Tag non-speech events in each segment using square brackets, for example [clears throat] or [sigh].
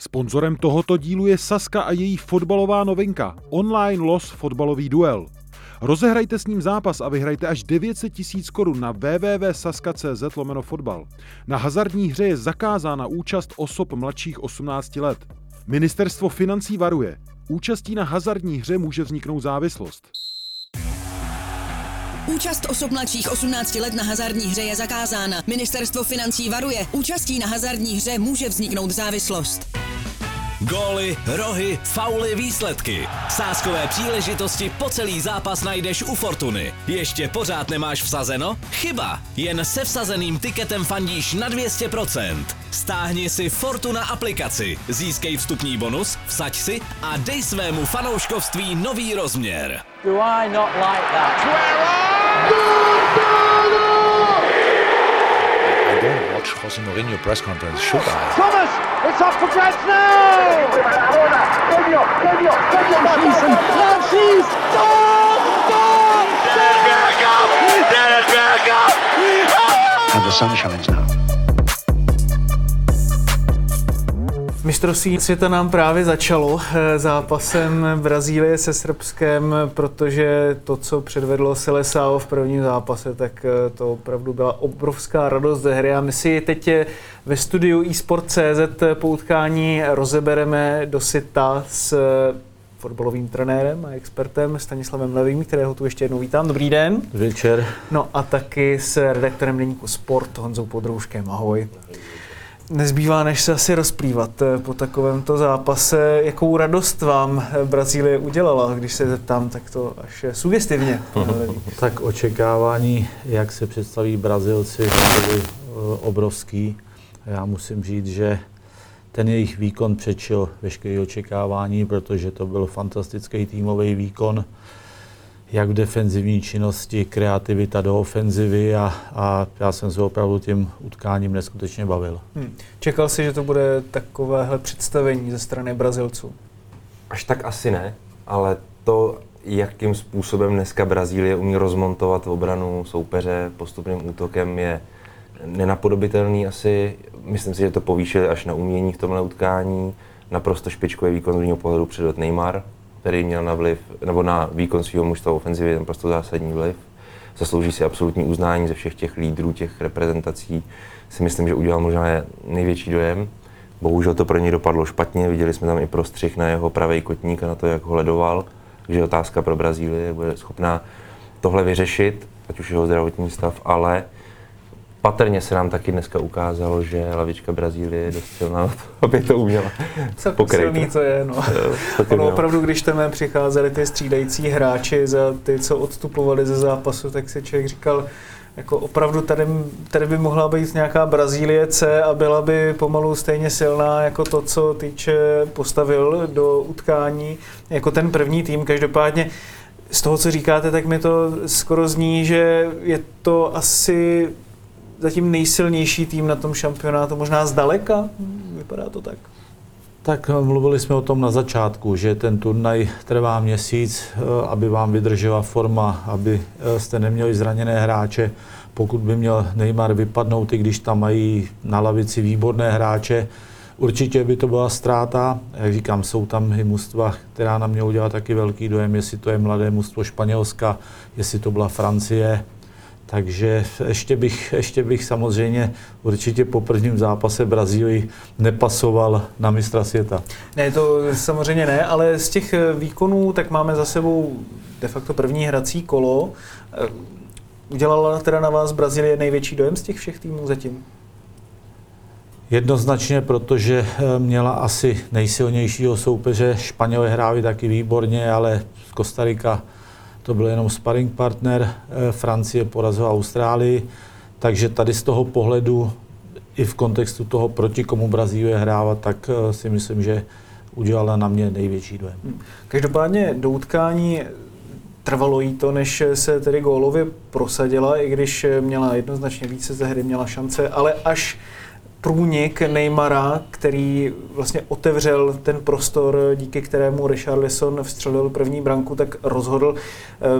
Sponzorem tohoto dílu je Saska a její fotbalová novinka Online Los fotbalový duel. Rozehrajte s ním zápas a vyhrajte až 900 tisíc korun na www.saska.cz lomeno fotbal. Na hazardní hře je zakázána účast osob mladších 18 let. Ministerstvo financí varuje. Účastí na hazardní hře může vzniknout závislost. Účast osob mladších 18 let na hazardní hře je zakázána. Ministerstvo financí varuje. Účastí na hazardní hře může vzniknout závislost. Góly, rohy, fauly, výsledky. Sáskové příležitosti po celý zápas najdeš u Fortuny. Ještě pořád nemáš vsazeno? Chyba! Jen se vsazeným tiketem fandíš na 200%. Stáhni si Fortuna aplikaci, získej vstupní bonus, vsaď si a dej svému fanouškovství nový rozměr. Do I not like that? Jose Mourinho press conference, should I? Thomas, it's off for grabs now. Season, Francis, And the sun shines now. Mistrovství světa nám právě začalo eh, zápasem Brazílie se Srbskem, protože to, co předvedlo Seleção v prvním zápase, tak eh, to opravdu byla obrovská radost ze hry a my si teď eh, ve studiu eSport.cz po utkání rozebereme do sita s fotbalovým trenérem a expertem Stanislavem Levým, kterého tu ještě jednou vítám. Dobrý den. Večer. No a taky s redaktorem deníku Sport Honzou Podrouškem. Ahoj. Nezbývá, než se asi rozplývat eh, po takovémto zápase. Jakou radost vám eh, Brazílie udělala, když se zeptám, tak to až sugestivně. [laughs] Tak očekávání, jak se představí Brazilci, byly eh, obrovský. Já musím říct, že ten jejich výkon přečil veškeré očekávání, protože to byl fantastický týmový výkon jak v defenzivní činnosti, kreativita do ofenzivy a, a já jsem se opravdu tím utkáním neskutečně bavil. Hmm. Čekal jsi, že to bude takovéhle představení ze strany Brazilců? Až tak asi ne, ale to, jakým způsobem dneska Brazílie umí rozmontovat obranu soupeře postupným útokem, je nenapodobitelný asi. Myslím si, že to povýšili až na umění v tomhle utkání. Naprosto špičkový výkon z mého pohledu předved Neymar, který měl na vliv, nebo na výkon svého mužstva ofenzivy naprosto zásadní vliv. Zaslouží si absolutní uznání ze všech těch lídrů, těch reprezentací. Si myslím, že udělal možná největší dojem. Bohužel to pro něj dopadlo špatně, viděli jsme tam i prostřih na jeho pravý kotník a na to, jak ho ledoval. Takže otázka pro Brazílii, bude schopná tohle vyřešit, ať už jeho zdravotní stav, ale patrně se nám taky dneska ukázalo, že lavička Brazílie je dost silná na to, [laughs] aby to uměla Celkem silný to je, no. ono opravdu, když tam přicházeli ty střídající hráči za ty, co odstupovali ze zápasu, tak si člověk říkal, jako opravdu tady, tady by mohla být nějaká Brazílie C a byla by pomalu stejně silná jako to, co týče postavil do utkání, jako ten první tým. Každopádně z toho, co říkáte, tak mi to skoro zní, že je to asi zatím nejsilnější tým na tom šampionátu, možná zdaleka? Vypadá to tak. Tak eh, mluvili jsme o tom na začátku, že ten turnaj trvá měsíc, eh, aby vám vydržela forma, aby eh, jste neměli zraněné hráče. Pokud by měl Neymar vypadnout, i když tam mají na lavici výborné hráče, určitě by to byla ztráta. Jak říkám, jsou tam i mužstva, která na mě udělala taky velký dojem, jestli to je mladé mužstvo Španělska, jestli to byla Francie, takže ještě bych, ještě bych samozřejmě určitě po prvním zápase Brazílii nepasoval na mistra světa. Ne, to samozřejmě ne, ale z těch výkonů tak máme za sebou de facto první hrací kolo. Udělala teda na vás Brazílie největší dojem z těch všech týmů zatím? Jednoznačně, protože eh, měla asi nejsilnějšího soupeře. Španělé hráli taky výborně, ale Kostarika to byl jenom sparring partner, eh, Francie porazila Austrálii, takže tady z toho pohledu i v kontextu toho, proti komu Brazílie hrávat, tak eh, si myslím, že udělala na mě největší dojem. Každopádně do utkání trvalo jí to, než se tedy gólově prosadila, i když měla jednoznačně více ze hry, měla šance, ale až průnik Neymara, který vlastně otevřel ten prostor, díky kterému Richarlison vstřelil první branku, tak rozhodl.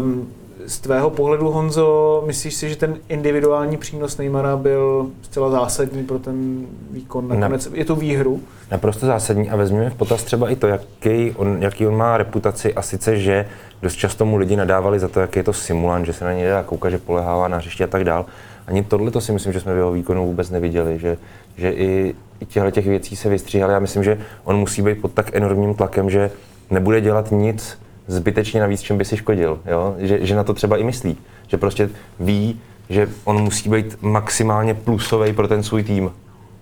Um, z tvého pohledu, Honzo, myslíš si, že ten individuální přínos Neymara byl zcela zásadní pro ten výkon? Nakonec je to výhru? Naprosto zásadní a vezměme v potaz třeba i to, jaký on, jaký on má reputaci a sice, že dost často mu lidi nadávali za to, jak je to simulant, že se na něj dá koukat, že polehává na hřiště a tak dál. Ani tohle to si myslím, že jsme v jeho výkonu vůbec neviděli, že, že i, těchto těch věcí se vystříhali. Já myslím, že on musí být pod tak enormním tlakem, že nebude dělat nic zbytečně navíc, čím by si škodil. Jo? Že, že na to třeba i myslí. Že prostě ví, že on musí být maximálně plusový pro ten svůj tým.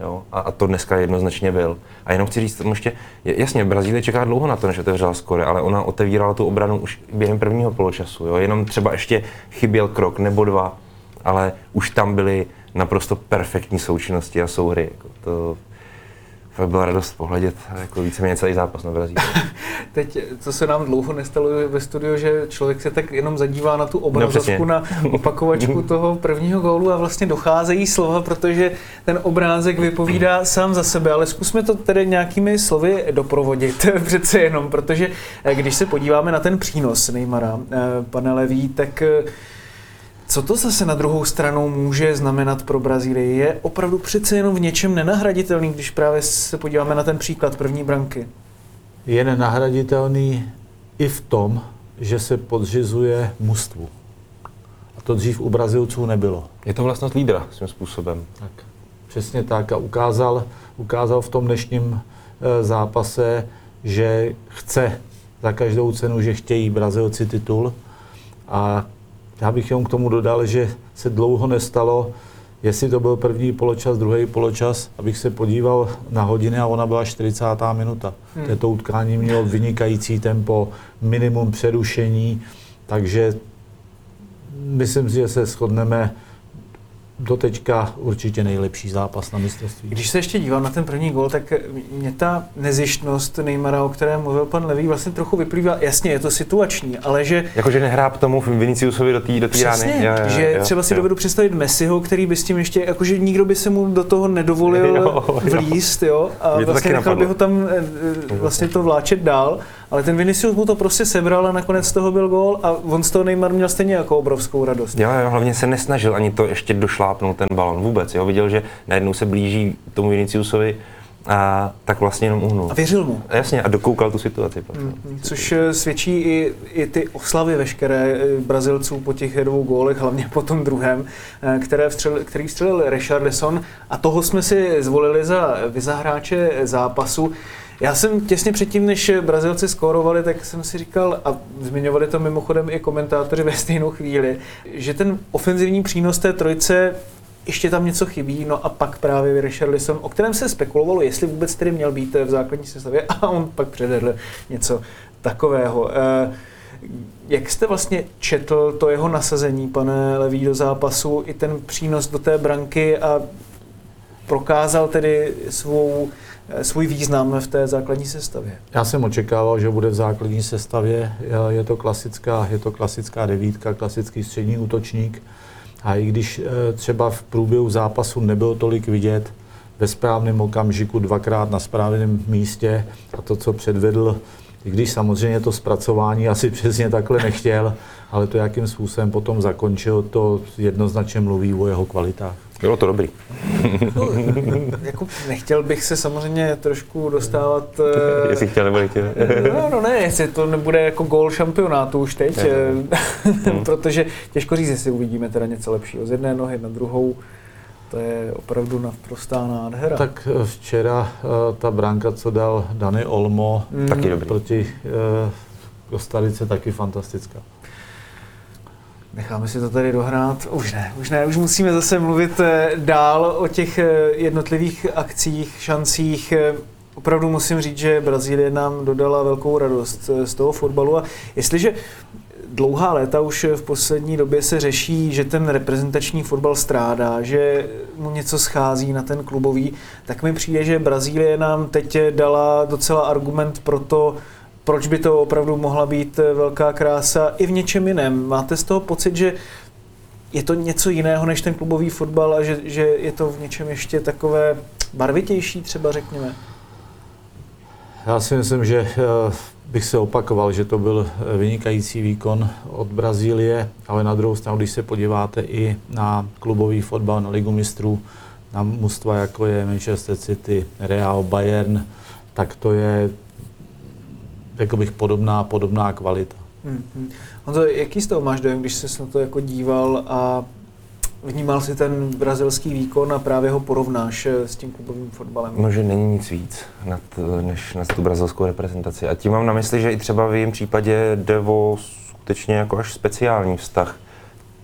Jo? A, a to dneska jednoznačně byl. A jenom chci říct, ještě, jasně, Brazílie čeká dlouho na to, než otevřela skore, ale ona otevírala tu obranu už během prvního poločasu. Jo? Jenom třeba ještě chyběl krok nebo dva, ale už tam byly naprosto perfektní součinnosti a souhry. Jako to, fakt byla radost pohledět jako víceméně celý zápas na Brazílii. [laughs] Teď, co se nám dlouho nestalo ve studiu, že člověk se tak jenom zadívá na tu obrazovku, no, na opakovačku [laughs] toho prvního gólu a vlastně docházejí slova, protože ten obrázek vypovídá sám za sebe, ale zkusme to tedy nějakými slovy doprovodit [laughs] přece jenom, protože eh, když se podíváme na ten přínos Neymara, eh, pane Levý, tak eh, co to zase na druhou stranu může znamenat pro Brazílii? Je opravdu přece jenom v něčem nenahraditelný, když právě se podíváme na ten příklad první branky? Je nenahraditelný i v tom, že se podřizuje mužstvu. A to dřív u Brazilců nebylo. Je to vlastnost lídra svým způsobem. Tak, přesně tak. A ukázal, ukázal v tom dnešním e, zápase, že chce za každou cenu, že chtějí Brazilci titul a já bych jenom k tomu dodal, že se dlouho nestalo, jestli to byl první poločas, druhý poločas, abych se podíval na hodiny a ona byla 40. minuta. Hmm. To utkání mělo vynikající tempo, minimum přerušení, takže myslím si, že se shodneme do teďka určitě nejlepší zápas na mistrovství. Když se ještě dívám na ten první gol, tak mě ta nezištnost Neymara, o které mluvil pan Levý, vlastně trochu vyplývá, jasně, je to situační, ale že... Jakože nehrá tomu Viniciusovi do té do rány. Jo, jo, že jo, třeba si jo. dovedu představit Messiho, který by s tím ještě, jakože nikdo by se mu do toho nedovolil jo, vlíst, jo, a vlastně nechal by ho tam eh, vlastně to vláčet dál ale ten Vinicius mu to prostě sebral a nakonec z toho byl gól a on z toho Neymar měl stejně jako obrovskou radost. Jo, jo, hlavně se nesnažil ani to ještě došlápnout ten balon vůbec. Jo, viděl, že najednou se blíží tomu Viniciusovi a tak vlastně jenom uhnul. A věřil mu. Jasně, a dokoukal tu situaci. Mm, což eh, svědčí i, i ty oslavy veškeré eh, Brazilců po těch dvou gólech, hlavně po tom druhém, eh, které vstřel, který střelil Richarlison a toho jsme si zvolili za vyzahráče zápasu. Já jsem těsně předtím, než Brazilci skórovali, tak jsem si říkal, a zmiňovali to mimochodem i komentátoři [laughs] ve stejnou chvíli, že ten ofenzivní přínos té trojce ještě tam něco chybí, no a pak právě Richarlison, o kterém se spekulovalo, jestli vůbec tedy měl být v základní sestavě, [laughs] a on pak předvedl něco takového. Eh, jak jste vlastně četl to jeho nasazení, pane Levý, do zápasu, i ten přínos do té branky a prokázal tedy svou Eh, svůj význam v té základní sestavě. Já jsem očekával, že bude v základní sestavě. Je to klasická, je to klasická devítka, klasický střední útočník. A i když eh, třeba v průběhu zápasu nebyl tolik vidět, ve správném okamžiku dvakrát na správném místě a to, co předvedl, i když samozřejmě to zpracování asi [laughs] přesně takhle nechtěl, ale to, jakým způsobem potom zakončil, to jednoznačně mluví o jeho kvalitách. Bylo to dobrý. No, jako nechtěl bych se samozřejmě trošku dostávat... [laughs] jestli chtěl nebo nechtěl. [laughs] no, no ne, jestli to nebude jako gól šampionátu už teď, [laughs] protože těžko říct, jestli uvidíme teda něco lepšího z jedné nohy na druhou. To je opravdu naprostá nádhera. Tak eh, včera uh, ta branka, co dal Dany Olmo mm. taky dobrý. proti uh, Kostarice, taky fantastická. Necháme si to tady dohrát. Už ne, už ne, už musíme zase mluvit eh, dál o těch eh, jednotlivých akcích, šancích. Eh, opravdu musím říct, že Brazílie nám dodala velkou radost z toho fotbalu a jestliže dlouhá léta už v poslední době se řeší, že ten reprezentační fotbal strádá, že mu něco schází na ten klubový, tak mi přijde, že Brazílie nám teď dala docela argument pro to, proč by to opravdu mohla být eh, velká krása i v něčem jiném. Máte z toho pocit, že je to něco jiného než ten klubový fotbal a že, že je to v něčem ještě takové barvitější třeba, řekněme? Já si myslím, že eh, bych se opakoval, že to byl vynikající výkon od Brazílie, ale na druhou stranu, když se podíváte i na klubový fotbal, na ligu mistrů, na mužstva, jako je Manchester City, Real, Bayern, tak to je, řekl bych, podobná, podobná kvalita. Hmm. Honzo, jaký z toho máš dojem, když jsi na to jako díval a vnímal si ten brazilský výkon a právě ho porovnáš eh, s tím klubovým fotbalem? No, že není nic víc nad, než na tu brazilskou reprezentaci. A tím mám na mysli, že i třeba v jejím případě jde o skutečně jako až speciální vztah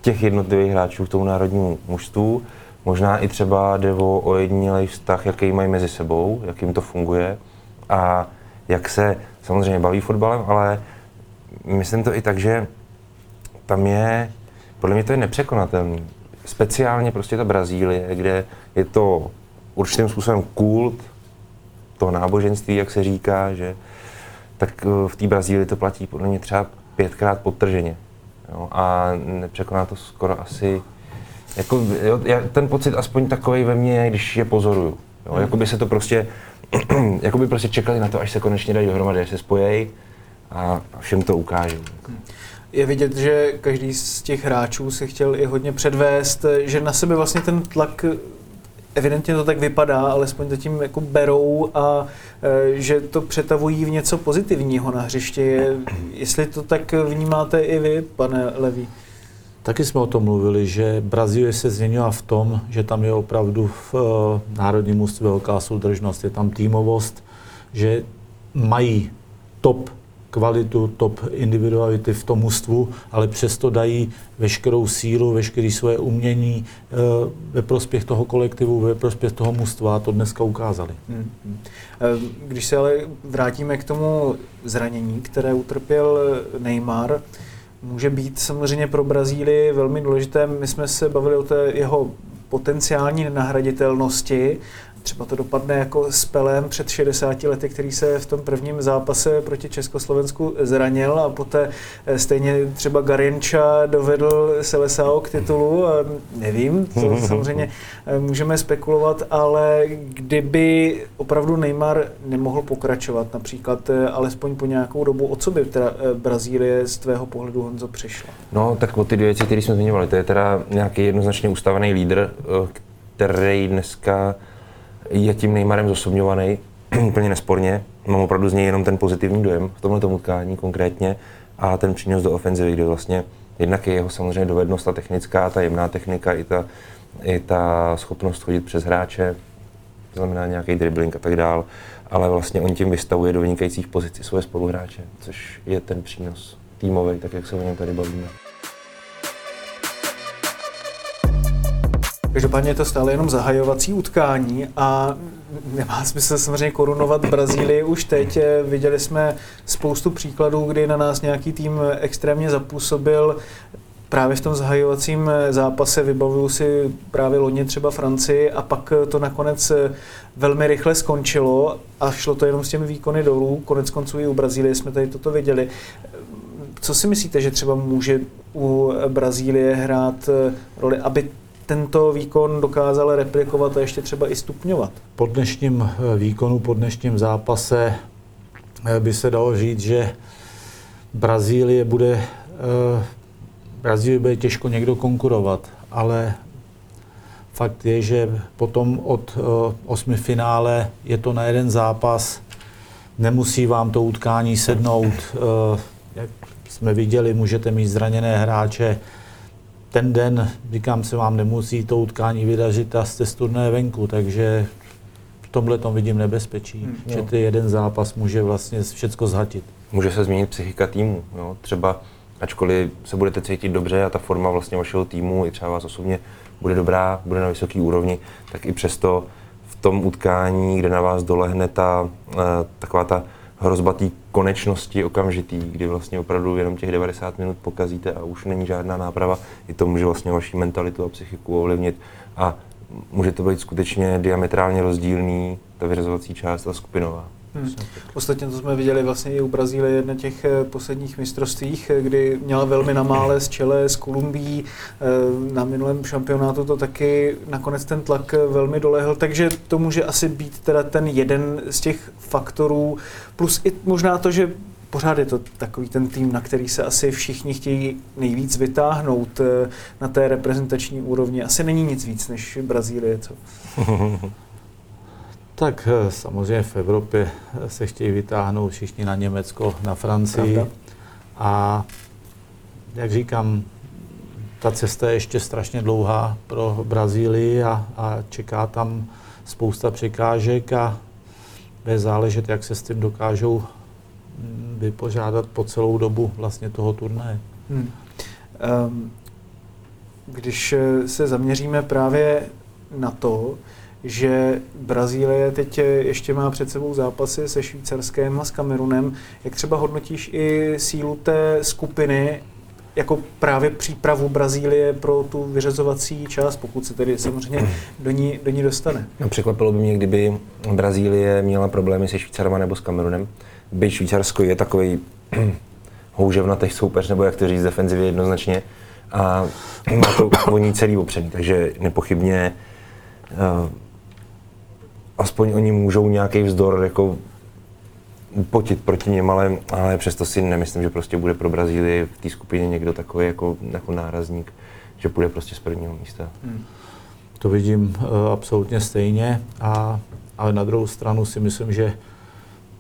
těch jednotlivých hráčů k tomu národnímu mužstvu. Možná i třeba jde o ojedinělý vztah, jaký mají mezi sebou, jak jim to funguje a jak se samozřejmě baví fotbalem, ale myslím to i tak, že tam je, podle mě to je nepřekonatelný. Speciálně prostě ta Brazílie, kde je to určitým způsobem kult, to náboženství, jak se říká, že tak eh, v té Brazílii to platí podle mě třeba pětkrát podtrženě. Jo, a nepřekoná to skoro asi, jako, jo, já, ten pocit aspoň takový ve mně, když je pozoruju. Jo, jako by se to prostě, [clears throat] jako by prostě čekali na to, až se konečně dají dohromady, až se spojejí a všem to ukážu. Je vidět, že každý z těch hráčů se chtěl i hodně předvést, že na sebe vlastně ten tlak evidentně to tak vypadá, alespoň to tím jako berou a e, že to přetavují v něco pozitivního na hřišti. Jestli to tak vnímáte i vy, pane Levý? Taky jsme o tom mluvili, že Brazílie se změnila v tom, že tam je opravdu v uh, národním mužstvu velká soudržnost, je tam týmovost, že mají top kvalitu, top individuality v tom mužstvu, ale přesto dají veškerou sílu, veškeré svoje umění eh, ve prospěch toho kolektivu, ve prospěch toho mužstva a to dneska ukázali. Hmm. Eh, když se ale vrátíme k tomu zranění, které utrpěl Neymar, může být samozřejmě pro Brazílii velmi důležité. My jsme se bavili o té jeho potenciální nahraditelnosti třeba to dopadne jako s Pelem před 60 lety, který se v tom prvním zápase proti Československu zranil a poté eh, stejně třeba Garinča dovedl Selesao k titulu nevím, to [laughs] samozřejmě eh, můžeme spekulovat, ale kdyby opravdu Neymar nemohl pokračovat například eh, alespoň po nějakou dobu, o co by teda Brazílie z tvého pohledu Honzo přišla? No tak o ty dvě věci, které jsme zmiňovali, to je teda nějaký jednoznačně ustavený lídr, který dneska je tím Neymarem zosobňovaný, [clears throat] úplně nesporně. Mám opravdu z něj jenom ten pozitivní dojem v tomhle utkání konkrétně a ten přínos do ofenzivy, kde vlastně jednak je jeho samozřejmě dovednost, ta technická, ta jemná technika, i ta, i ta schopnost chodit přes hráče, to znamená nějaký dribbling a tak dál, ale vlastně on tím vystavuje do vynikajících pozicí svoje spoluhráče, což je ten přínos týmový, tak jak se o něm tady bavíme. Každopádně je to stále jenom zahajovací utkání a nemá smysl samozřejmě korunovat Brazílii už teď. Viděli jsme spoustu příkladů, kdy na nás nějaký tým extrémně zapůsobil právě v tom zahajovacím zápase vybavuju si právě lodně třeba Francii a pak to nakonec velmi rychle skončilo a šlo to jenom s těmi výkony dolů. Konec konců i u Brazílie jsme tady toto viděli. Co si myslíte, že třeba může u Brazílie hrát roli, aby tento výkon dokázal replikovat a ještě třeba i stupňovat. Po dnešním eh, výkonu, po dnešním zápase eh, by se dalo říct, že Brazílie bude, eh, Brazílie bude těžko někdo konkurovat, ale fakt je, že potom od osmi finále je to na jeden zápas, nemusí vám to utkání sednout, jak jsme viděli, můžete mít zraněné hráče, ten den, říkám se vám, nemusí to utkání vydařit a jste z turné venku, takže v tomhle tom vidím nebezpečí, hmm, že ty jeden zápas může vlastně všechno zhatit. Může se změnit psychika týmu, jo? třeba ačkoliv se budete cítit dobře a ta forma vlastně vašeho týmu i třeba vás osobně bude dobrá, bude na vysoké úrovni, tak i přesto v tom utkání, kde na vás dolehne ta, eh, taková ta hrozba té konečnosti okamžitý, kdy vlastně opravdu jenom těch 90 minut pokazíte a už není žádná náprava, i to může vlastně vaši mentalitu a psychiku ovlivnit a může to být skutečně diametrálně rozdílný, ta vyrazovací část a skupinová. Hmm. Ostatně to jsme viděli vlastně i u Brazílie na těch eh, posledních mistrovstvích, eh, kdy měla velmi na mále z čele s Kolumbií. Eh, na minulém šampionátu to taky nakonec ten tlak velmi dolehl, takže to může asi být teda ten jeden z těch faktorů, plus i možná to, že pořád je to takový ten tým, na který se asi všichni chtějí nejvíc vytáhnout na té reprezentační úrovni. Asi není nic víc než Brazílie, co? [laughs] tak eh, samozřejmě v Evropě se chtějí vytáhnout všichni na Německo, na Francii. Pravda. A jak říkám, ta cesta je ještě strašně dlouhá pro Brazílii a, a čeká tam spousta překážek a bude záležet, jak se s tím dokážou mm, vypořádat po celou dobu vlastně toho turnaje. Hmm. Um, když eh, se zaměříme právě na to, že Brazílie teď ještě má před sebou zápasy se Švýcarskem a s Kamerunem. Jak třeba hodnotíš i sílu té skupiny jako právě přípravu Brazílie pro tu vyřazovací část, pokud se tedy samozřejmě do ní, do ní dostane. No, překvapilo by mě, kdyby Brazílie měla problémy se Švýcarama nebo s Kamerunem. By Švýcarsko je takový [clears throat] houževnatý soupeř, nebo jak to říct, defenzivě jednoznačně. A má to [clears throat] oni celý opřený, takže nepochybně uh, aspoň oni můžou nějaký vzdor jako potit proti něm, ale, ale přesto si nemyslím, že prostě bude pro Brazílii v té skupině někdo takový jako, jako nárazník, že půjde prostě z prvního místa. Hmm. To vidím uh, absolutně stejně, a, ale na druhou stranu si myslím, že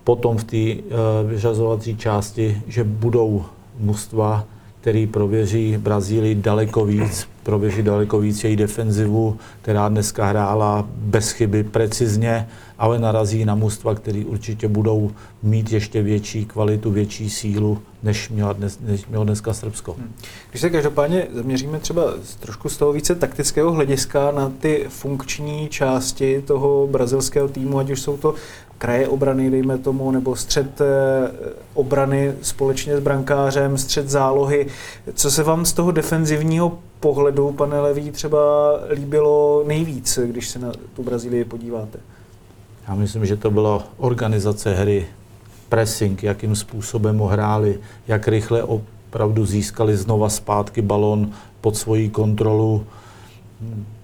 potom v té uh, vyřazovací části, že budou mužstva, který prověří Brazílii daleko víc, prověří daleko víc její defenzivu, která dneska hrála bez chyby, precizně, ale narazí na mužstva, který určitě budou mít ještě větší kvalitu, větší sílu, než mělo, dnes, než mělo dneska Srbsko. Hmm. Když se každopádně zaměříme třeba trošku z toho více taktického hlediska na ty funkční části toho brazilského týmu, ať už jsou to kraje obrany, dejme tomu, nebo střed eh, obrany společně s brankářem, střed zálohy. Co se vám z toho defenzivního pohledu, pane Levý, třeba líbilo nejvíc, když se na tu Brazílii podíváte? Já myslím, že to byla organizace hry, pressing, jakým způsobem ho hráli, jak rychle opravdu získali znova zpátky balon pod svoji kontrolu.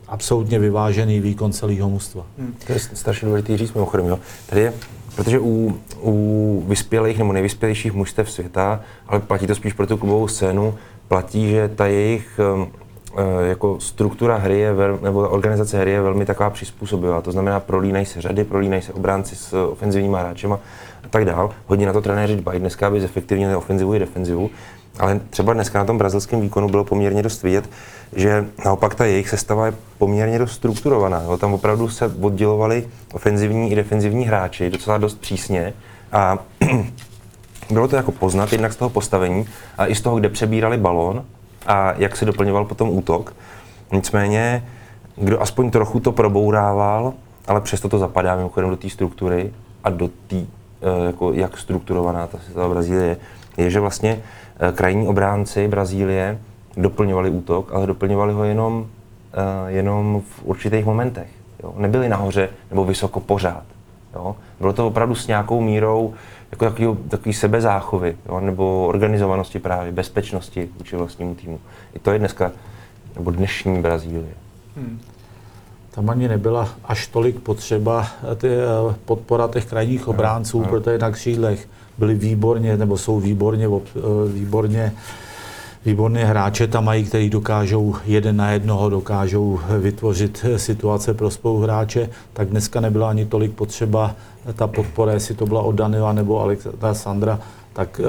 Absolutně vyvážený výkon celého mužstva. Hmm. To je strašně důležitý říct mimochodem. Jo. Tady je, protože u, u vyspělých nebo nejvyspělejších mužstev světa, ale platí to spíš pro tu klubovou scénu, platí, že ta jejich um, Eh, jako struktura hry je vel, nebo organizace hry je velmi taková přizpůsobivá. To znamená, prolínají se řady, prolínají se obránci s ofenzivními hráčema a tak dál. Hodně na to trenéři dbají dneska, aby zefektivnili ofenzivu i defenzivu. Ale třeba dneska na tom brazilském výkonu bylo poměrně dost vidět, že naopak ta jejich sestava je poměrně dost strukturovaná. Jo. Tam opravdu se oddělovali ofenzivní i defenzivní hráči docela dost přísně a [clears throat] bylo to jako poznat jednak z toho postavení a i z toho, kde přebírali balón a jak se doplňoval potom útok. Nicméně, kdo aspoň trochu to probourával, ale přesto to zapadá mimochodem do té struktury a do té, eh, jako jak strukturovaná ta světová Brazílie je, že vlastně krajní obránci Brazílie doplňovali útok, ale doplňovali ho jenom, eh, jenom v určitých momentech. Jo? Nebyli nahoře nebo vysoko pořád. Jo? Bylo to opravdu s nějakou mírou jako takový, takový sebezáchovy, jo, nebo organizovanosti právě, bezpečnosti vůči vlastnímu týmu. I to je dneska, nebo dnešní Brazílie. Hmm. Tam ani nebyla až tolik potřeba ty, eh, podpora těch krajních obránců, no, protože na křídlech. Byli výborně, nebo jsou výborně, eh, výborně výborné hráče tam mají, kteří dokážou jeden na jednoho, dokážou vytvořit situace pro spoluhráče, tak dneska nebyla ani tolik potřeba ta podpora, jestli to byla od Danila nebo Alexandra, tak e,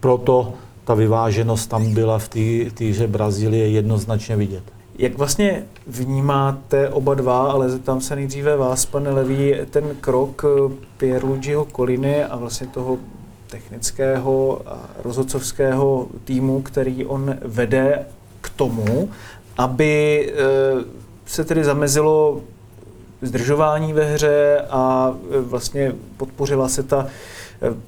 proto ta vyváženost tam byla v té hře Brazílie jednoznačně vidět. Jak vlastně vnímáte oba dva, ale zeptám se nejdříve vás, pane Levý, ten krok Pierluigiho Koliny a vlastně toho technického a rozhodcovského týmu, který on vede k tomu, aby e, se tedy zamezilo zdržování ve hře a e, vlastně podpořila se ta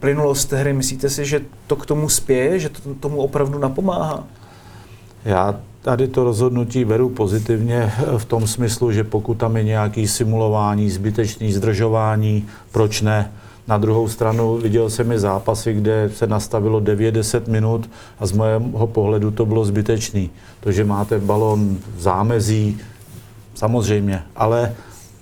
plynulost hry. Myslíte si, že to k tomu spěje, že to tomu opravdu napomáhá? Já tady to rozhodnutí beru pozitivně v tom smyslu, že pokud tam je nějaký simulování, zbytečný zdržování, proč ne? Na druhou stranu viděl jsem i zápasy, kde se nastavilo 9-10 minut a z mého pohledu to bylo zbytečný. To, že máte balon v zámezí, samozřejmě, ale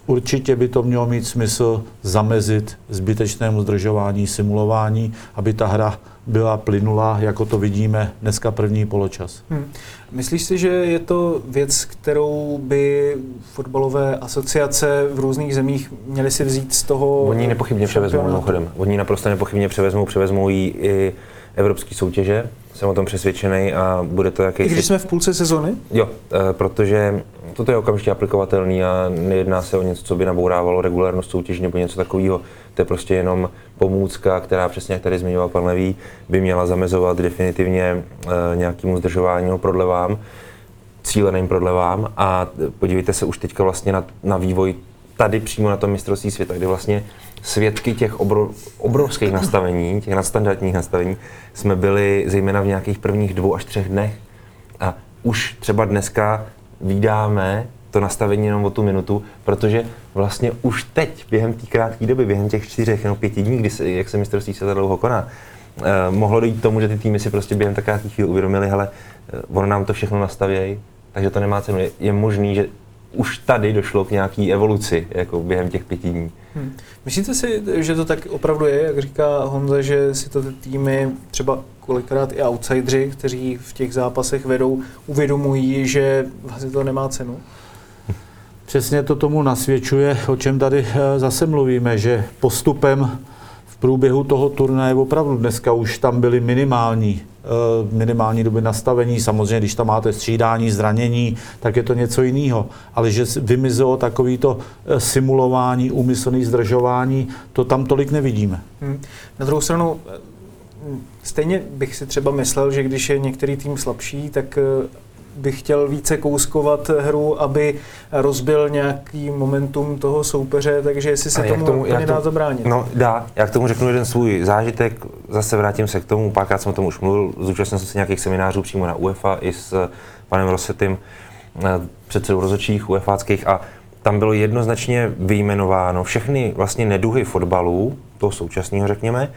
určitě by to mělo mít smysl zamezit zbytečnému zdržování, simulování, aby ta hra byla plynulá, jako to vidíme dneska první poločas. Hmm. Myslíš si, že je to věc, kterou by fotbalové asociace v různých zemích měly si vzít z toho? Oni nepochybně převezmou, mimochodem. Oni naprosto nepochybně převezmou, převezmou ji i evropské soutěže. Jsem o tom přesvědčený a bude to jakýsi... I když jsme v půlce sezony? Jo, eh, protože toto je okamžitě aplikovatelný a nejedná se o něco, co by nabourávalo regulárnost soutěže nebo něco takového. To je prostě jenom pomůcka, která přesně jak tady zmiňoval pan Levý, by měla zamezovat definitivně e, nějakému zdržování nebo prodlevám, cíleným prodlevám a podívejte se už teďka vlastně na, na vývoj tady přímo na tom mistrovství světa, kde vlastně svědky těch obro, obrovských nastavení, těch nadstandardních nastavení, jsme byli zejména v nějakých prvních dvou až třech dnech. A už třeba dneska vydáme to nastavení jenom o tu minutu, protože vlastně už teď, během té krátké doby, během těch čtyřech nebo pěti dní, kdy se, jak se mistrovství se dlouho koná, eh, mohlo dojít k tomu, že ty týmy si prostě během takové chvíli uvědomili, hele, eh, ono nám to všechno nastavějí, takže to nemá cenu. Je, je možný, že už tady došlo k nějaký evoluci jako během těch pěti dní. Hmm. Myslíte si, že to tak opravdu je, jak říká Honza, že si to ty týmy, třeba kolikrát i outsidři, kteří v těch zápasech vedou, uvědomují, že vlastně to nemá cenu? Přesně to tomu nasvědčuje, o čem tady eh, zase mluvíme, že postupem v průběhu toho turnaje opravdu dneska už tam byly minimální minimální doby nastavení. Samozřejmě, když tam máte střídání, zranění, tak je to něco jiného. Ale že vymizelo takovýto eh, simulování, úmyslný zdržování, to tam tolik nevidíme. Hmm. Na druhou stranu, eh, stejně bych si třeba myslel, že když je některý tým slabší, tak bych chtěl více kouskovat hru, aby rozbil nějaký momentum toho soupeře, takže jestli se tomu, tomu úplně dá zabránit. No dá, já k tomu řeknu jeden svůj zážitek, zase vrátím se k tomu, párkrát jsem o tom už mluvil, zúčastnil jsem se nějakých seminářů přímo na UEFA i s panem Rosetym, eh, předsedou rozočích UEFáckých a tam bylo jednoznačně vyjmenováno všechny vlastně neduhy fotbalu, toho současného řekněme,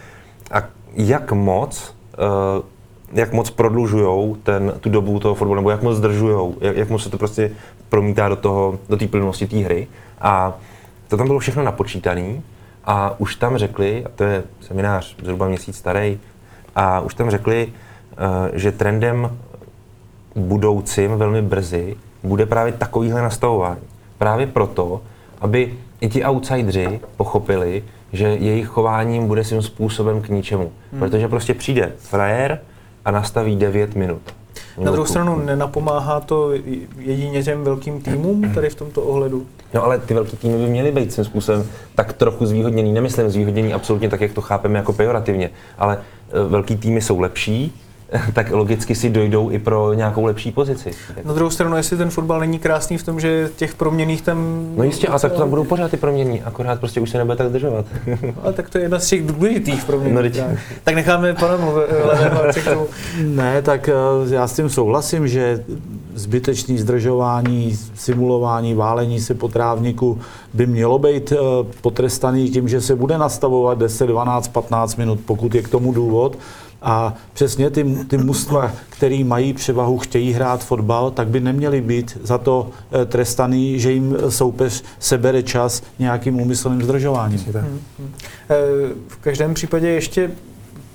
a jak moc uh, jak moc prodlužují ten, tu dobu toho fotbalu, nebo jak moc zdržují, jak, jak moc se to prostě promítá do toho, do té plnosti té hry. A to tam bylo všechno napočítané a už tam řekli, a to je seminář zhruba měsíc starý, a už tam řekli, eh, že trendem budoucím velmi brzy bude právě takovýhle nastavování. Právě proto, aby i ti outsidři pochopili, že jejich chováním bude svým způsobem k ničemu. Hmm. Protože prostě přijde frajer, a nastaví 9 minut. Na druhou stranu nenapomáhá to jedině těm velkým týmům tady v tomto ohledu? No ale ty velké týmy by měly být svým způsobem tak trochu zvýhodněný. Nemyslím zvýhodněný absolutně tak, jak to chápeme jako pejorativně, ale e, velký týmy jsou lepší, [laughs] tak logicky si dojdou i pro nějakou lepší pozici. Na druhou stranu, jestli ten fotbal není krásný v tom, že těch proměných tam... No jistě, a tak to tam budou pořád ty proměny, akorát prostě už se nebude tak zdržovat. ale [laughs] tak to je jedna z těch důležitých proměn. No, tak. tak necháme pana mluvit. [laughs] ne, tak eh, já s tím souhlasím, že zbytečný zdržování, simulování, válení se po trávniku by mělo být eh, potrestaný tím, že se bude nastavovat 10, 12, 15 minut, pokud je k tomu důvod. A přesně ty, ty mužstva, který mají převahu, chtějí hrát fotbal, tak by neměli být za to eh, trestaný, že jim soupeř sebere čas nějakým úmyslným zdržováním. Eh, v každém případě ještě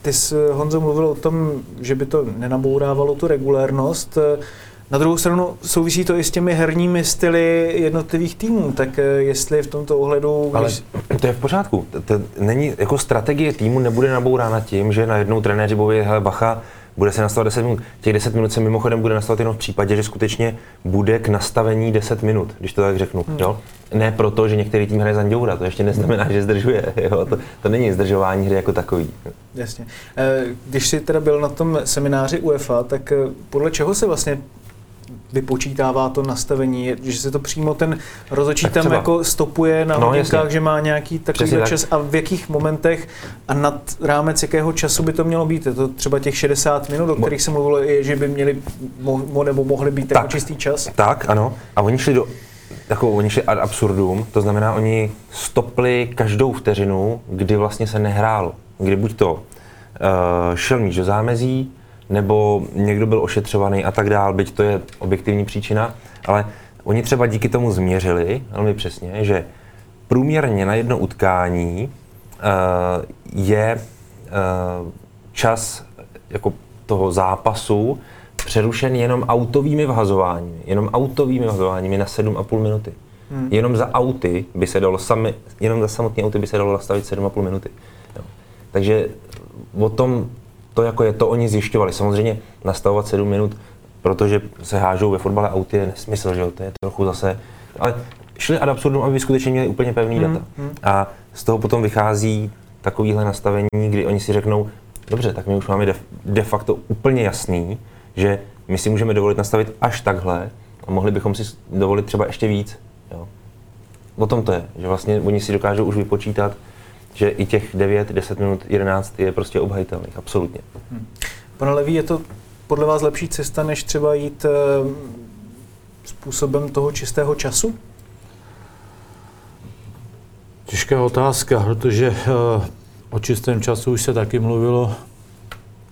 ty jsi, Honzo, mluvil o tom, že by to nenabourávalo tu regulérnost. Na druhou stranu souvisí to i s těmi herními styly jednotlivých týmů, tak eh, jestli v tomto ohledu... Ale když... to je v pořádku. To, to není, jako strategie týmu nebude nabourána tím, že najednou trenéři boví, hele bacha, bude se nastavovat 10 minut. Těch 10 minut se mimochodem bude nastavovat jenom v případě, že skutečně bude k nastavení 10 minut, když to tak řeknu. Hmm. Jo? Ne proto, že některý tým hraje Zanděura, to ještě neznamená, že zdržuje. [laughs] Jo? To, to není zdržování hry jako takový. Jasně. Eh, když jsi teda byl na tom semináři UEFA, tak eh, podle čeho se vlastně vypočítává to nastavení, že se to přímo ten rozočí tam jako stopuje na no, hodinkách, že má nějaký takový tak. čas a v jakých momentech a nad rámec jakého času by to mělo být? Je to třeba těch 60 minut, o kterých jsem mluvil, je, že by měli mo, nebo mohli být tak, jako čistý čas? Tak, ano. A oni šli do jako oni šli ad absurdum, to znamená, oni stopli každou vteřinu, kdy vlastně se nehrálo. Kdy buď to uh, šel míč do zámezí, nebo někdo byl ošetřovaný a tak dál, byť to je objektivní příčina, ale oni třeba díky tomu změřili velmi přesně, že průměrně na jedno utkání uh, je uh, čas jako toho zápasu přerušen jenom autovými vhazováními. Jenom autovými vhazováními na 7,5 minuty. Hmm. Jenom za auty by se dalo sami, jenom za samotné auty by se dalo nastavit 7,5 minuty. Jo. Takže o tom to jako je, to oni zjišťovali. Samozřejmě nastavovat 7 minut, protože se hážou ve fotbale auty je nesmysl, že jo, to je trochu zase, ale šli ad absurdum, aby skutečně měli úplně pevný data. Hmm. A z toho potom vychází takovýhle nastavení, kdy oni si řeknou, dobře, tak my už máme de, de facto úplně jasný, že my si můžeme dovolit nastavit až takhle a mohli bychom si dovolit třeba ještě víc. Jo. O tom to je, že vlastně oni si dokážou už vypočítat, že i těch 9, 10 minut, 11 je prostě obhajitelných, absolutně. Hmm. Pane Levý, je to podle vás lepší cesta, než třeba jít e, způsobem toho čistého času? Těžká otázka, protože e, o čistém času už se taky mluvilo,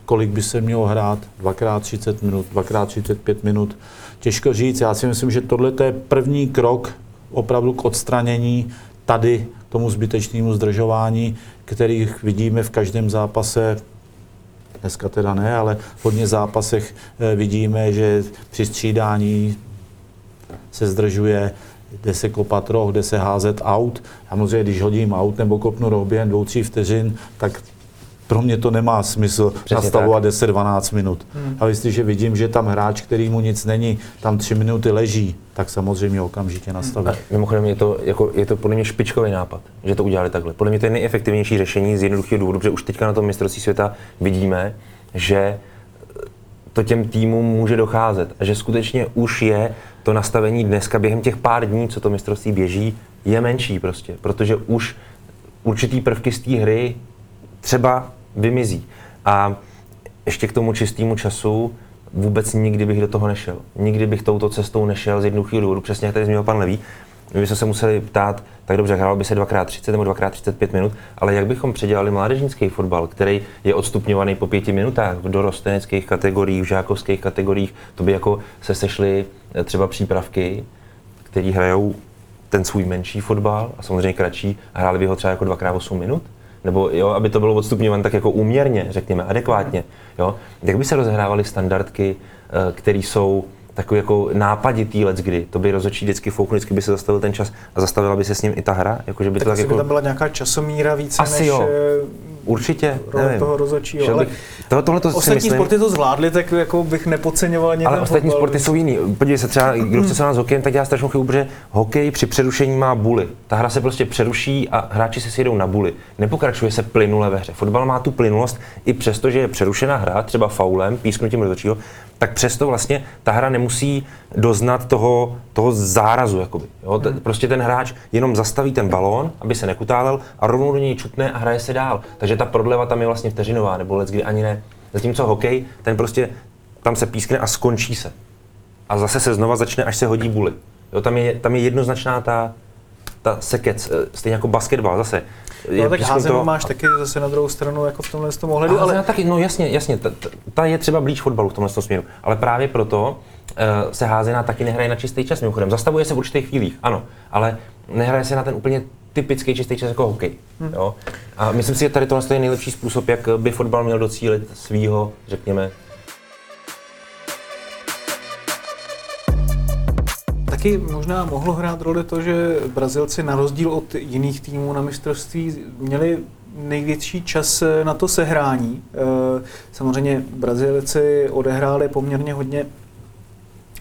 kolik by se mělo hrát, dvakrát 30 minut, dvakrát 35 minut. Těžko říct, já si myslím, že tohle je první krok opravdu k odstranění tady tomu zbytečnému zdržování, kterých vidíme v každém zápase, dneska teda ne, ale v hodně zápasech eh, vidíme, že při střídání se zdržuje, jde se kopat roh, jde se házet aut. Samozřejmě, když hodím aut nebo kopnu roh během dvou, tří vteřin, tak pro mě to nemá smysl Přesně nastavovat 10-12 minut. Hmm. A jestliže vidím, že tam hráč, který mu nic není, tam 3 minuty leží, tak samozřejmě okamžitě nastavit. Hmm. mimochodem je to, jako, je to podle mě špičkový nápad, že to udělali takhle. Podle mě to je nejefektivnější řešení z jednoduchého důvodu, protože už teďka na tom mistrovství světa vidíme, že to těm týmům může docházet a že skutečně už je to nastavení dneska během těch pár dní, co to mistrovství běží, je menší prostě, protože už určitý prvky z té hry třeba vymizí. A ještě k tomu čistému času vůbec nikdy bych do toho nešel. Nikdy bych touto cestou nešel z jednoduchého důvodu, přesně jak tady zmínil pan Levý. My bychom se museli ptát, tak dobře, hrál by se 2x30 nebo 2x35 minut, ale jak bychom předělali mládežnický fotbal, který je odstupňovaný po pěti minutách v dorosteneckých kategoriích, v žákovských kategoriích, to by jako se sešly eh, třeba přípravky, které hrajou ten svůj menší fotbal a samozřejmě kratší, a hráli by ho třeba jako 2x8 minut nebo jo, aby to bylo odstupňováno tak jako úměrně, řekněme, adekvátně. Jo? Jak by se rozehrávaly standardky, eh, které jsou takový jako nápaditý let kdy. To by rozhodčí vždycky fouknul, vždycky by se zastavil ten čas a zastavila by se s ním i ta hra. Jako, že by tak to tak jako... by tam byla nějaká časomíra více Asi než jo. Eh, Určitě, role nevím. toho rozhodčího. Ale to, tohle to ostatní myslím, sporty to zvládly, tak jako bych nepodceňoval ani Ale ostatní fotbal, sporty jsou jiný. Podívej se třeba, kdo chce se nás hokejem, tak já strašnou chybu, protože hokej při přerušení má buly. Ta hra se prostě přeruší a hráči se sjedou na buly. Nepokračuje se plynule ve hře. Fotbal má tu plynulost i přesto, že je přerušena hra, třeba faulem, písknutím rozhodčího, tak přesto vlastně ta hra nemusí doznat toho, toho zárazu. Jakoby, jo? Hmm. Prostě ten hráč jenom zastaví ten balón, aby se nekutálel a rovnou do něj čutne a hraje se dál. Takže ta prodleva tam je vlastně vteřinová, nebo let kdy ani ne. Zatímco hokej, ten prostě tam se pískne a skončí se. A zase se znova začne, až se hodí buly. Jo, tam, je, tam je jednoznačná ta, ta sekec, eh, stejně jako basketbal zase. No, tak házenu to... máš taky zase na druhou stranu jako v tomhle tom ohledu, ale... taky, no jasně, jasně, ta, ta, je třeba blíž fotbalu v tomhle směru, ale právě proto se házená taky nehraje na čistý čas mimochodem. Zastavuje se v určitých chvílích, ano, ale nehraje se na ten úplně typický čistý čas jako hokej. Hmm. Jo? A myslím si, že tady tohle je nejlepší způsob, jak by fotbal měl docílit svýho, řekněme, taky možná mohlo hrát roli to, že Brazilci na rozdíl od jiných týmů na mistrovství měli největší čas na to sehrání. Eh, samozřejmě Brazilci odehráli poměrně hodně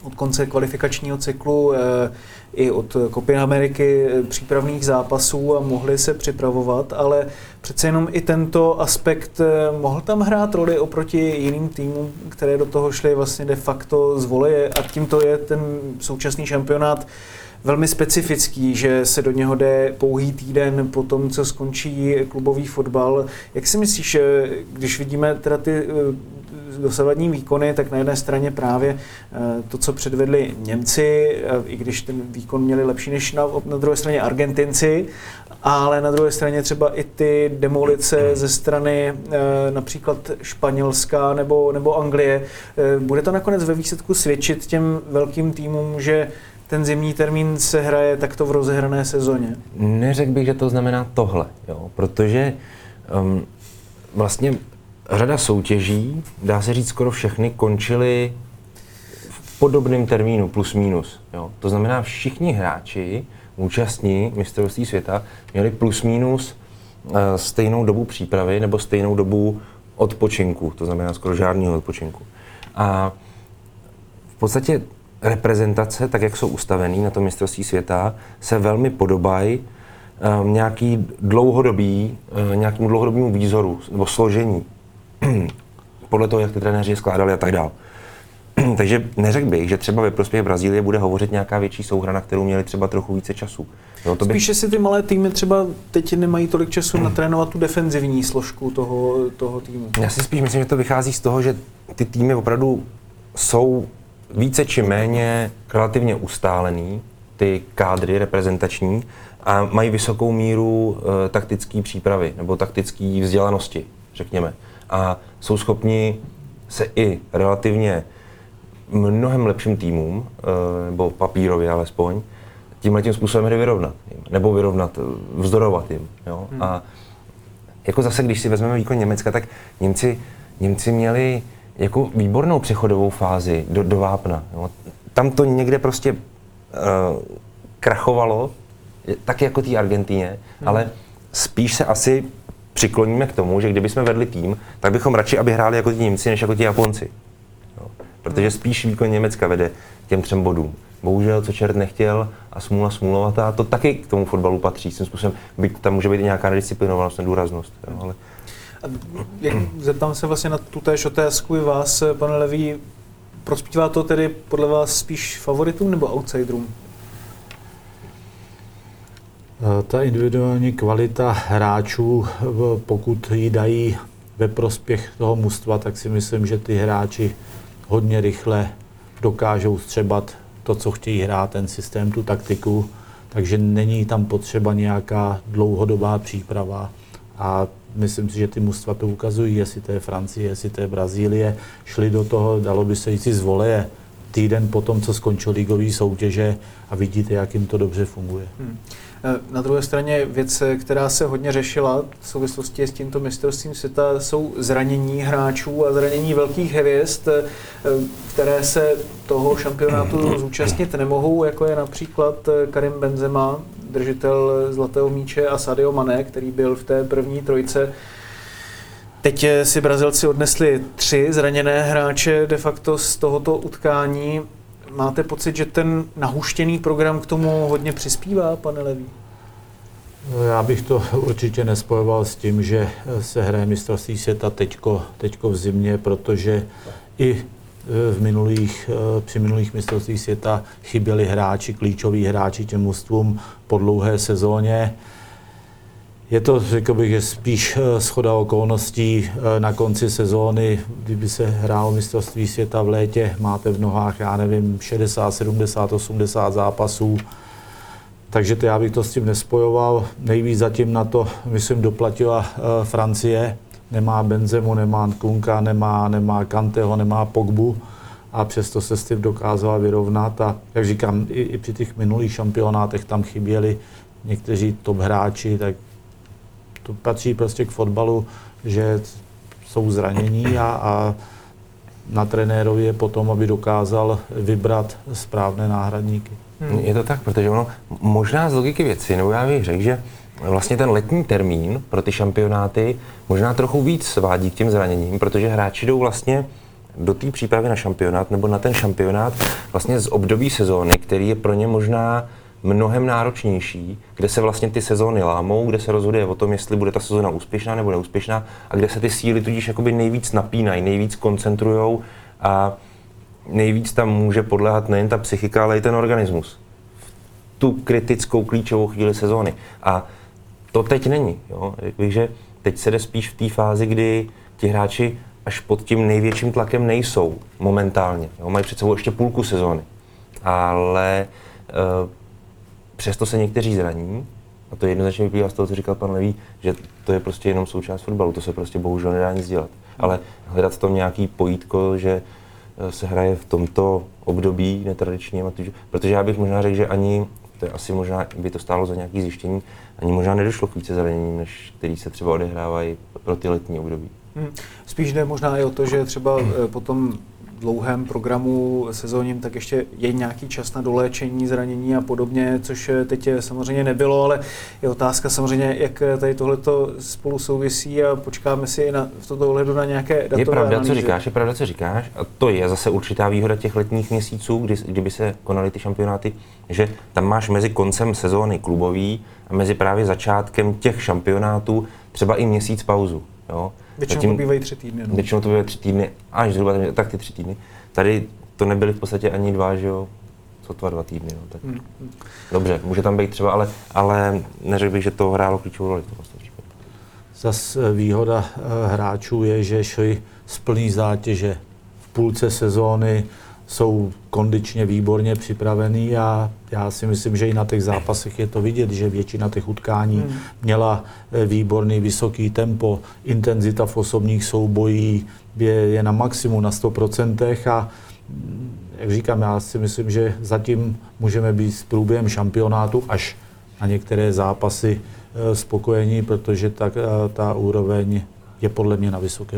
od konce kvalifikačního cyklu eh, i od Kopy Ameriky eh, přípravných zápasů a mohli se připravovat, ale přece jenom i tento aspekt eh, mohl tam hrát roli oproti jiným týmům, které do toho šly vlastně de facto z voleje a tímto je ten současný šampionát velmi specifický, že se do něho jde pouhý týden po tom, co skončí klubový fotbal. Jak si myslíš, když vidíme teda ty dosavadní výkony, tak na jedné straně právě eh, to, co předvedli Němci, eh, i když ten výkon měli lepší než na, na druhé straně Argentinci, ale na druhé straně třeba i ty demolice ze strany eh, například Španělska nebo, nebo Anglie. Bude to nakonec ve výsledku svědčit těm velkým týmům, že ten zimní termín se hraje takto v rozehrané sezóně? Neřekl bych, že to znamená tohle, jo, protože um, vlastně řada soutěží, dá se říct skoro všechny, končily v podobném termínu, plus minus. Jo. To znamená, všichni hráči, účastní mistrovství světa, měli plus minus uh, stejnou dobu přípravy nebo stejnou dobu odpočinku, to znamená skoro žádného odpočinku. A v podstatě reprezentace, tak jak jsou ustavený na tom mistrovství světa, se velmi podobají um, nějaký dlouhodobý, uh, nějakému dlouhodobému výzoru nebo složení. [clears throat] Podle toho, jak ty trenéři skládali a tak dále. [clears throat] Takže neřekl bych, že třeba ve prospěch Brazílie bude hovořit nějaká větší souhra, na kterou měli třeba trochu více času. Jo, to by... Spíše si ty malé týmy třeba teď nemají tolik času natrénovat tu defenzivní složku toho, toho týmu. Já si spíš myslím, že to vychází z toho, že ty týmy opravdu jsou více či méně relativně ustálený, ty kádry reprezentační, a mají vysokou míru e, taktické přípravy nebo taktické vzdělanosti, řekněme. A jsou schopni se i relativně mnohem lepším týmům, e, nebo papírově alespoň, tímhle tím způsobem hry vyrovnat. Nebo vyrovnat, vzdorovat jim. Jo? Hmm. A jako zase, když si vezmeme výkon Německa, tak Němci, Němci měli jako výbornou přechodovou fázi do, do vápna. Jo. Tam to někde prostě uh, krachovalo, tak jako té Argentíně, hmm. ale spíš se asi přikloníme k tomu, že kdyby jsme vedli tým, tak bychom radši, aby hráli jako ti Němci, než jako ti Japonci. Jo. Protože hmm. spíš výkon Německa vede těm třem bodům. Bohužel, co čert nechtěl a smůla smůlovatá, to taky k tomu fotbalu patří. Tím způsobem, byť tam může být i nějaká nedisciplinovanost, nedůraznost. Jo, ale jak, zeptám se vlastně na tu též otázku i vás, pane Levý. Prospívá to tedy podle vás spíš favoritům nebo outsiderům? Eh, ta individuální kvalita hráčů, pokud ji dají ve prospěch toho mužstva, tak si myslím, že ty hráči hodně rychle dokážou střebat to, co chtějí hrát, ten systém, tu taktiku, takže není tam potřeba nějaká dlouhodobá příprava. A myslím si, že ty mužstva to ukazují, jestli to je Francie, jestli to je Brazílie, šli do toho, dalo by se jít z voleje týden po tom, co skončil ligové soutěže a vidíte, jak jim to dobře funguje. Hmm. Na druhé straně věc, která se hodně řešila v souvislosti s tímto mistrovstvím světa, jsou zranění hráčů a zranění velkých hvězd, které se toho šampionátu [clears throat] zúčastnit nemohou, jako je například Karim Benzema, držitel zlatého míče a Sadio Mané, který byl v té první trojce. Teď si Brazilci odnesli tři zraněné hráče de facto z tohoto utkání. Máte pocit, že ten nahuštěný program k tomu hodně přispívá, pane Levý? No, já bych to [laughs] určitě nespojoval s tím, že se hraje mistrovství světa teďko, teďko v zimě, protože i v minulých, při minulých mistrovství světa chyběli hráči, klíčoví hráči těm mužstvům po dlouhé sezóně. Je to, řekl bych, že spíš eh, schoda okolností eh, na konci sezóny, kdyby se hrálo mistrovství světa v létě, máte v nohách, já nevím, 60, 70, 80 zápasů, takže to já bych to s tím nespojoval. Nejvíc zatím na to, myslím, doplatila eh, Francie. Nemá Benzemu, nemá Kunka, nemá, nemá Kanteho, nemá Pogbu a přesto se s tím dokázala vyrovnat a jak říkám, i, i při těch minulých šampionátech tam chyběli někteří top hráči, tak to patří prostě k fotbalu, že jsou zranění a, a na trenérovi je potom, aby dokázal vybrat správné náhradníky. Hmm. Je to tak, protože ono možná z logiky věci, nebo já bych řekl, že vlastně ten letní termín pro ty šampionáty možná trochu víc svádí k těm zraněním, protože hráči jdou vlastně do té přípravy na šampionát nebo na ten šampionát vlastně z období sezóny, který je pro ně možná mnohem náročnější, kde se vlastně ty sezóny lámou, kde se rozhoduje o tom, jestli bude ta sezóna úspěšná nebo neúspěšná a kde se ty síly tudíž jakoby nejvíc napínají, nejvíc koncentrujou a nejvíc tam může podléhat nejen ta psychika, ale i ten organismus. V tu kritickou klíčovou chvíli sezóny. A to teď není. Jo? Řekl bych, že teď se jde spíš v té fázi, kdy ti hráči až pod tím největším tlakem nejsou momentálně. Jo? Mají před sebou ještě půlku sezóny. Ale uh, přesto se někteří zraní, a to jednoznačně vyplývá z toho, co říkal pan Levý, že to je prostě jenom součást fotbalu, to se prostě bohužel nedá nic dělat. Ale hledat v tom nějaký pojítko, že se hraje v tomto období netradičním, protože já bych možná řekl, že ani, to je asi možná, by to stálo za nějaký zjištění, ani možná nedošlo k více zraněním, než který se třeba odehrávají pro ty letní období. Hmm. Spíš jde možná i o to, že třeba potom dlouhém programu sezónním, tak ještě je nějaký čas na doléčení zranění a podobně, což teď samozřejmě nebylo, ale je otázka samozřejmě, jak tady tohleto spolu souvisí a počkáme si na, v tomto ohledu na nějaké datové Je pravda, analýzy. co říkáš, je pravda, co říkáš a to je zase určitá výhoda těch letních měsíců, kdy, kdyby se konaly ty šampionáty, že tam máš mezi koncem sezóny klubový a mezi právě začátkem těch šampionátů třeba i měsíc pauzu. Jo? Většinou Zatím, to bývají tři týdny. No. Většinou to bývají tři týdny, až zhruba tak ty tři týdny. Tady to nebyly v podstatě ani dva, že jo, sotva dva týdny. No, tak. Hmm. Dobře, může tam být třeba, ale, ale neřekl bych, že to hrálo klíčovou roli v tom Zas eh, výhoda eh, hráčů je, že šli z plný zátěže v půlce sezóny, jsou kondičně výborně připravený a já si myslím, že i na těch zápasech je to vidět, že většina těch utkání hmm. měla eh, výborný vysoký tempo, intenzita v osobních soubojích je, je na maximum, na 100% a mm, jak říkám, já si myslím, že zatím můžeme být s průběhem šampionátu až na některé zápasy eh, spokojení, protože ta, eh, ta úroveň je podle mě na vysoké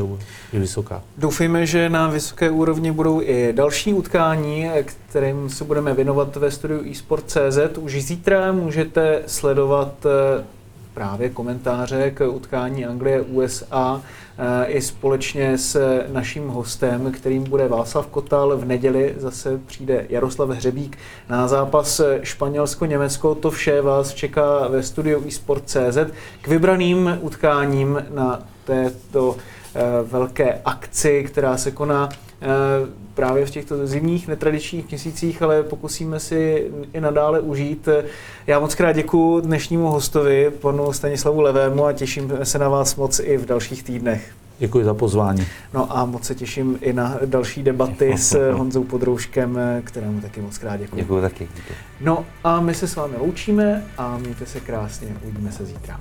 je vysoká. Doufejme, že na vysoké úrovni budou i další utkání, kterým se budeme věnovat ve studiu eSport.cz. Už zítra můžete sledovat eh, právě komentáře k utkání Anglie-USA eh, i společně s naším hostem, kterým bude Václav Kotal. V neděli zase přijde Jaroslav Hřebík na zápas Španělsko-Německo. To vše vás čeká ve studiu eSport.cz k vybraným utkáním na této eh, velké akci, která se koná eh, právě v těchto zimních netradičních měsících, ale pokusíme si i nadále užít. Já moc krát děkuji dnešnímu hostovi, panu Stanislavu Levému a těším se na vás moc i v dalších týdnech. Děkuji za pozvání. No a moc se těším i na další debaty s [laughs] Honzou Podrouškem, kterému taky moc krát děkuji. Děkuji taky. Děkuji. No a my se s vámi loučíme a mějte se krásně, uvidíme se zítra.